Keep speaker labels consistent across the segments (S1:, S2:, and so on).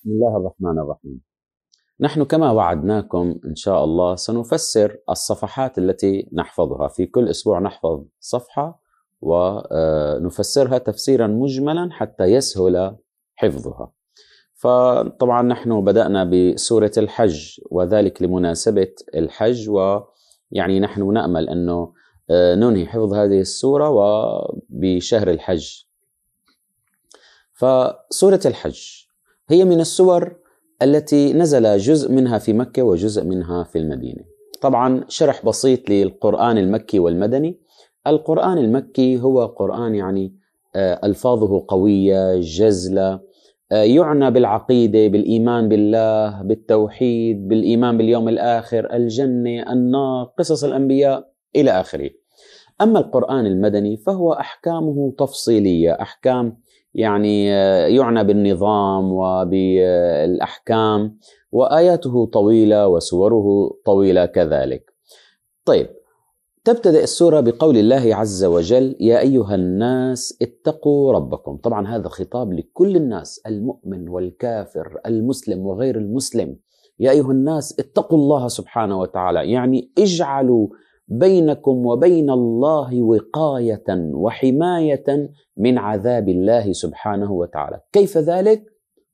S1: بسم الله الرحمن الرحيم. نحن كما وعدناكم إن شاء الله سنفسر الصفحات التي نحفظها، في كل أسبوع نحفظ صفحة ونفسرها تفسيرا مجملا حتى يسهل حفظها. فطبعا نحن بدأنا بسورة الحج وذلك لمناسبة الحج ويعني نحن نأمل أنه آه، ننهي حفظ هذه السورة وبشهر الحج. فسورة الحج هي من السور التي نزل جزء منها في مكة وجزء منها في المدينة. طبعا شرح بسيط للقرآن المكي والمدني. القرآن المكي هو قرآن يعني آه، ألفاظه قوية جزلة آه، يعنى بالعقيدة بالإيمان بالله بالتوحيد بالإيمان باليوم الآخر الجنة النار قصص الأنبياء إلى آخره. أما القرآن المدني فهو أحكامه تفصيلية أحكام يعني آه، يعنى بالنظام وبالأحكام وآياته طويلة وسوره طويلة كذلك. طيب تبتدئ السورة بقول الله عز وجل: يا أيها الناس اتقوا ربكم، طبعا هذا خطاب لكل الناس المؤمن والكافر، المسلم وغير المسلم. يا أيها الناس اتقوا الله سبحانه وتعالى، يعني اجعلوا بينكم وبين الله وقاية وحماية من عذاب الله سبحانه وتعالى. كيف ذلك؟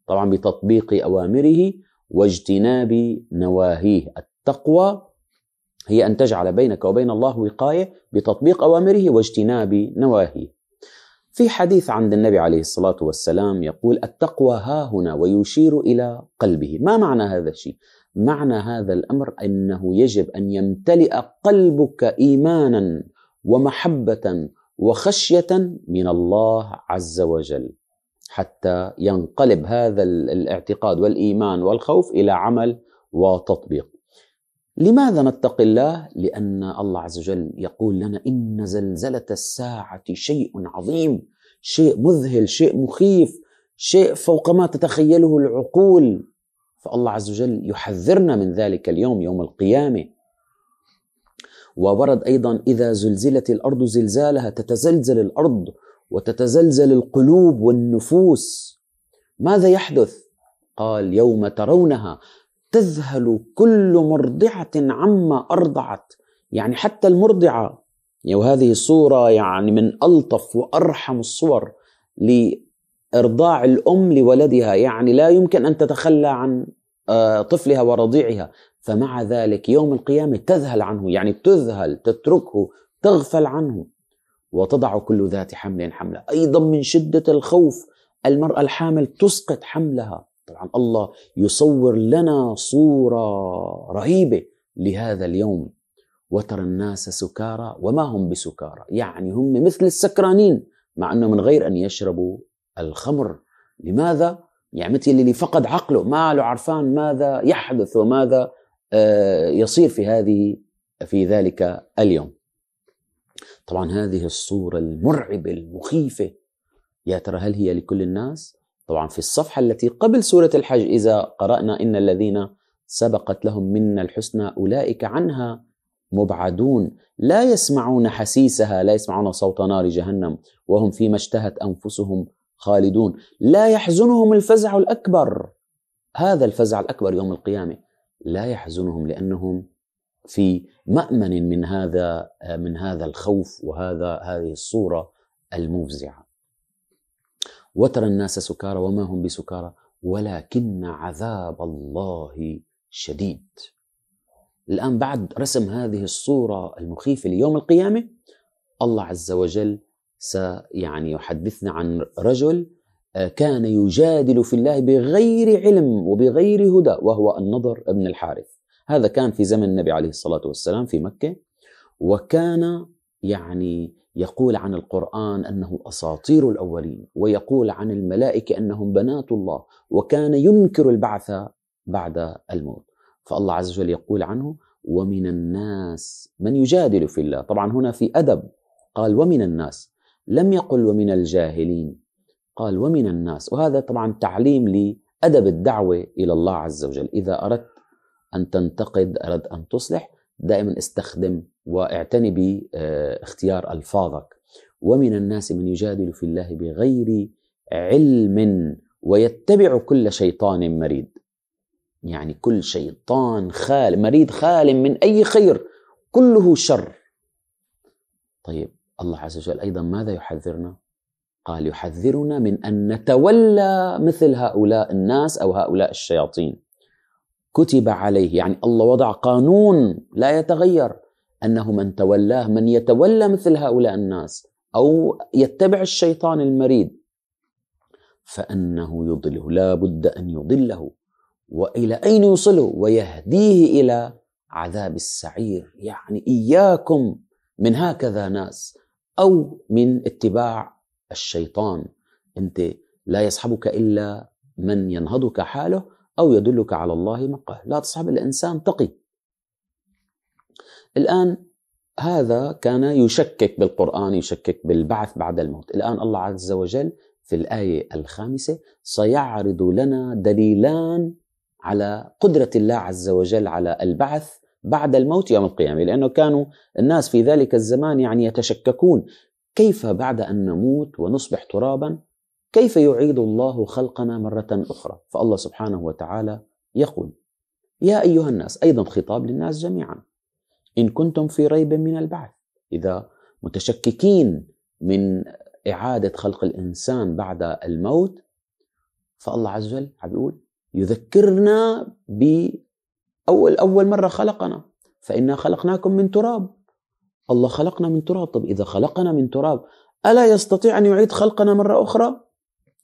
S1: طبعا بتطبيق أوامره واجتناب نواهيه. التقوى هي أن تجعل بينك وبين الله وقاية بتطبيق أوامره واجتناب نواهيه. في حديث عند النبي عليه الصلاة والسلام يقول التقوى ها هنا ويشير إلى قلبه. ما معنى هذا الشيء؟ معنى هذا الأمر أنه يجب أن يمتلئ قلبك إيمانا ومحبة وخشية من الله عز وجل حتى ينقلب هذا الاعتقاد والإيمان والخوف إلى عمل وتطبيق. لماذا نتقي الله؟ لأن الله عز وجل يقول لنا إن زلزلة الساعة شيء عظيم. شيء مذهل شيء مخيف شيء فوق ما تتخيله العقول. فالله عز وجل يحذرنا من ذلك اليوم يوم القيامة. وورد أيضا إذا زلزلت الأرض زلزالها تتزلزل الأرض وتتزلزل القلوب والنفوس. ماذا يحدث؟ قال يوم ترونها تذهل كل مرضعة عما أرضعت. يعني حتى المرضعة وهذه الصورة يعني من ألطف وأرحم الصور ارضاع الأم لولدها. يعني لا يمكن أن تتخلى عن آه، طفلها ورضيعها. فمع ذلك يوم القيامة تذهل عنه يعني تذهل تتركه تغفل عنه. وتضع كل ذات حمل حملها أيضا من شدة الخوف المرأة الحامل تسقط حملها. طبعا الله يصور لنا صورة رهيبة لهذا اليوم. وترى الناس سكارى وما هم بسكارى. يعني هم مثل السكرانين مع إنه من غير أن يشربوا الخمر. لماذا؟ يعني مثل اللي فقد عقله ما له عرفان ماذا يحدث وماذا آه، يصير في هذه في ذلك اليوم. طبعا هذه الصورة المرعبة المخيفة. يا ترى هل هي لكل الناس؟ طبعا في الصفحة التي قبل سورة الحج إذا قرأنا إن الذين سبقت لهم منا الحسنى أولئك عنها. مبعدون. لا يسمعون حسيسها لا يسمعون صوت نار جهنم وهم فيما اشتهت أنفسهم خالدون. لا يحزنهم الفزع الأكبر. هذا الفزع الأكبر يوم القيامة. لا يحزنهم لأنهم في مأمن من هذا من هذا الخوف وهذا هذه الصورة المفزعة. وترى الناس سكارى وما هم بسكارى ولكن عذاب الله شديد. الآن بعد رسم هذه الصورة المخيفة ليوم القيامة الله عز وجل سيعني يحدثنا عن رجل آه، كان يجادل في الله بغير علم وبغير هدى وهو النضر بن الحارث. هذا كان في زمن النبي عليه الصلاة والسلام في مكة وكان يعني يقول عن القرآن أنه أساطير الأولين ويقول عن الملائكة أنهم بنات الله وكان ينكر البعث بعد الموت. فالله عز وجل يقول عنه ومن الناس من يجادل في الله؟ طبعا هنا في أدب قال ومن الناس لم يقل ومن الجاهلين قال ومن الناس. وهذا طبعا تعليم لأدب الدعوة إلى الله عز وجل. إذا أردت أن تنتقد أردت أن تصلح دائما استخدم واعتني باختيار ألفاظك. ومن الناس من يجادل في الله بغير علم ويتبع كل شيطان مريد. يعني كل شيطان خال مريد خال من أي خير كله شر. طيب الله عز وجل أيضا ماذا يحذرنا؟ قال يحذرنا من أن نتولى مثل هؤلاء الناس أو هؤلاء الشياطين. كتب عليه يعني الله وضع قانون لا يتغير أنه من تولاه من يتولى مثل هؤلاء الناس أو يتبع الشيطان المريد فأنه يضله لا بد أن يضله. وإلى أين يوصله؟ ويهديه إلى عذاب السعير. يعني إياكم من هكذا ناس أو من اتباع الشيطان. أنت لا يصحبك إلا من ينهضك حاله أو يدلك على الله مقه لا تصحب الإنسان تقي. الآن هذا كان يشكك بالقرآن يشكك بالبعث بعد الموت. الآن الله عز وجل في الآية الخامسة سيعرض لنا دليلان على قدرة الله عز وجل على البعث بعد الموت يوم القيامة لأنه كانوا الناس في ذلك الزمان يعني يتشككون. كيف بعد أن نموت ونصبح ترابا؟ كيف يعيد الله خلقنا مرة أخرى؟ فالله سبحانه وتعالى يقول يا أيها الناس أيضا خطاب للناس جميعا. إن كنتم في ريب من البعث. إذا متشككين من إعادة خلق الإنسان بعد الموت فالله عز وجل عم يقول يذكرنا بأول أول مرة خلقنا. فإنا خلقناكم من تراب. الله خلقنا من تراب. طب إذا خلقنا من تراب ألا يستطيع أن يعيد خلقنا مرة أخرى؟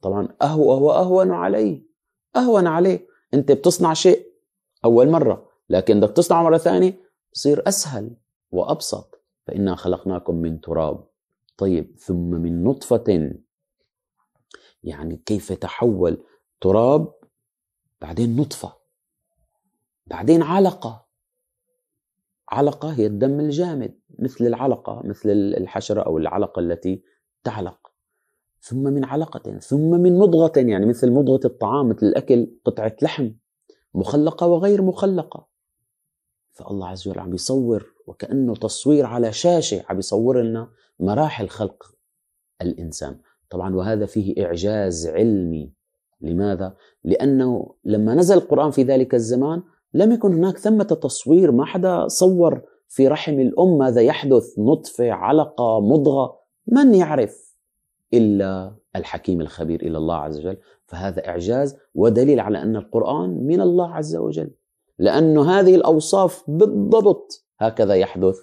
S1: طبعا أهو هو أهون عليه. أهون عليه. أنت بتصنع شيء أول مرة لكن بدك تصنعه مرة ثانية بصير أسهل وأبسط. فإنا خلقناكم من تراب. طيب ثم من نطفة. يعني كيف تحول تراب بعدين نطفة. بعدين علقة. علقة هي الدم الجامد مثل العلقة مثل الحشرة أو العلقة التي تعلق. ثم من علقة ثم من مضغة يعني مثل مضغة الطعام مثل الأكل قطعة لحم مخلقة وغير مخلقة. فالله عز وجل عم يصور وكأنه تصوير على شاشة عم يصور لنا مراحل خلق الإنسان. طبعا وهذا فيه إعجاز علمي. لماذا؟ لأنه لما نزل القرآن في ذلك الزمان لم يكن هناك ثمة تصوير ما حدا صور في رحم الأم ماذا يحدث نطفة علقة مضغة من يعرف؟ إلا الحكيم الخبير إلى الله عز وجل. فهذا إعجاز ودليل على أن القرآن من الله عز وجل. لأن هذه الأوصاف بالضبط هكذا يحدث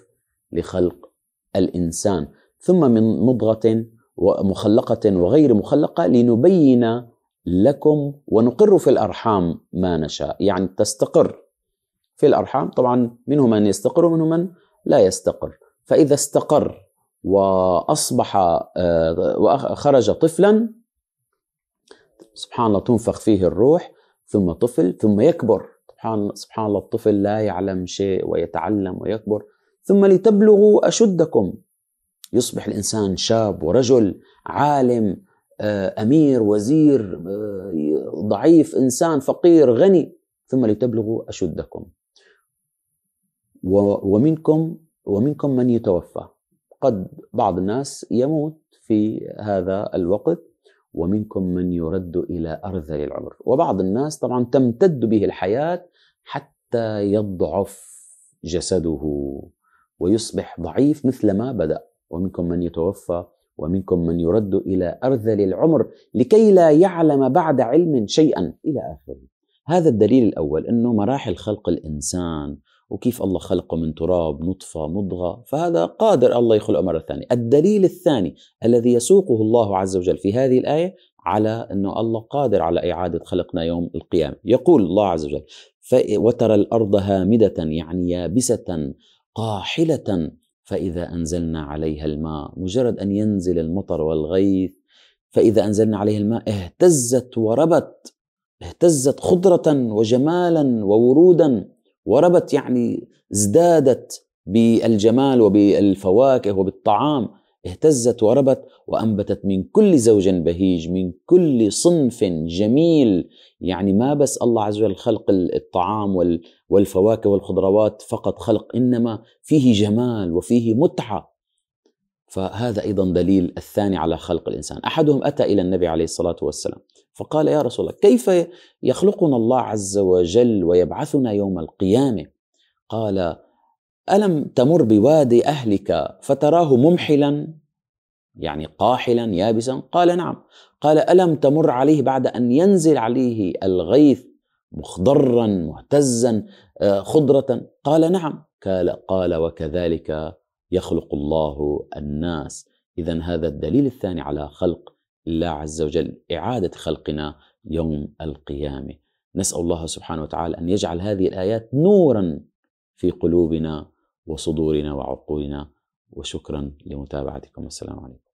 S1: لخلق الإنسان. ثم من مضغة ومخلقة وغير مخلقة لنبين لكم ونقر في الأرحام ما نشاء يعني تستقر في الأرحام. طبعا منه من يستقر ومنه من لا يستقر. فإذا استقر وأصبح آه، وخرج طفلا سبحان الله تنفخ فيه الروح ثم طفل ثم يكبر. سبحان سبحان الله الطفل لا يعلم شيء ويتعلم ويكبر. ثم لتبلغوا أشدكم. يصبح الإنسان شاب ورجل عالم أمير وزير آه، ضعيف إنسان فقير غني ثم لتبلغوا أشدكم. ومنكم ومنكم من يتوفى. قد بعض الناس يموت في هذا الوقت ومنكم من يرد إلى ارذل العمر. وبعض الناس طبعا تمتد به الحياة حتى يضعف جسده ويصبح ضعيف مثل ما بدأ. ومنكم من يتوفى ومنكم من يرد إلى أرذل العمر لكي لا يعلم بعد علم شيئا إلى آخره. هذا الدليل الأول أنه مراحل خلق الإنسان وكيف الله خلقه من تراب نطفة مضغة فهذا قادر الله يخلقه مرة ثانية. الدليل الثاني الذي يسوقه الله عز وجل في هذه الآية على أنه الله قادر على إعادة خلقنا يوم القيامة. يقول الله عز وجل: وترى الأرض هامدة يعني يابسة قاحلة فإذا أنزلنا عليها الماء مجرد أن ينزل المطر والغيث فإذا أنزلنا عليها الماء اهتزت وربت اهتزت خضرة وجمالا وورودا وربت يعني ازدادت بالجمال وبالفواكه وبالطعام. اهتزت وربت وأنبتت من كل زوج بهيج من كل صنف جميل. يعني ما بس الله عز وجل خلق الطعام والفواكه والخضروات فقط خلق إنما فيه جمال وفيه متعة. فهذا أيضا دليل الثاني على خلق الإنسان. أحدهم أتى إلى النبي عليه الصلاة والسلام فقال يا رسول الله كيف يخلقنا الله عز وجل ويبعثنا يوم القيامة؟ قال ألم تمر بوادي أهلك فتراه ممحلا يعني قاحلا يابسا؟ قال نعم. قال ألم تمر عليه بعد أن ينزل عليه الغيث مخضرا مهتزا آه، خضرة؟ قال نعم. قال, قال وكذلك يخلق الله الناس. إذا هذا الدليل الثاني على خلق الله عز وجل إعادة خلقنا يوم القيامة. نسأل الله سبحانه وتعالى أن يجعل هذه الآيات نورا في قلوبنا وصدورنا وعقولنا وشكرا لمتابعتكم. والسلام عليكم.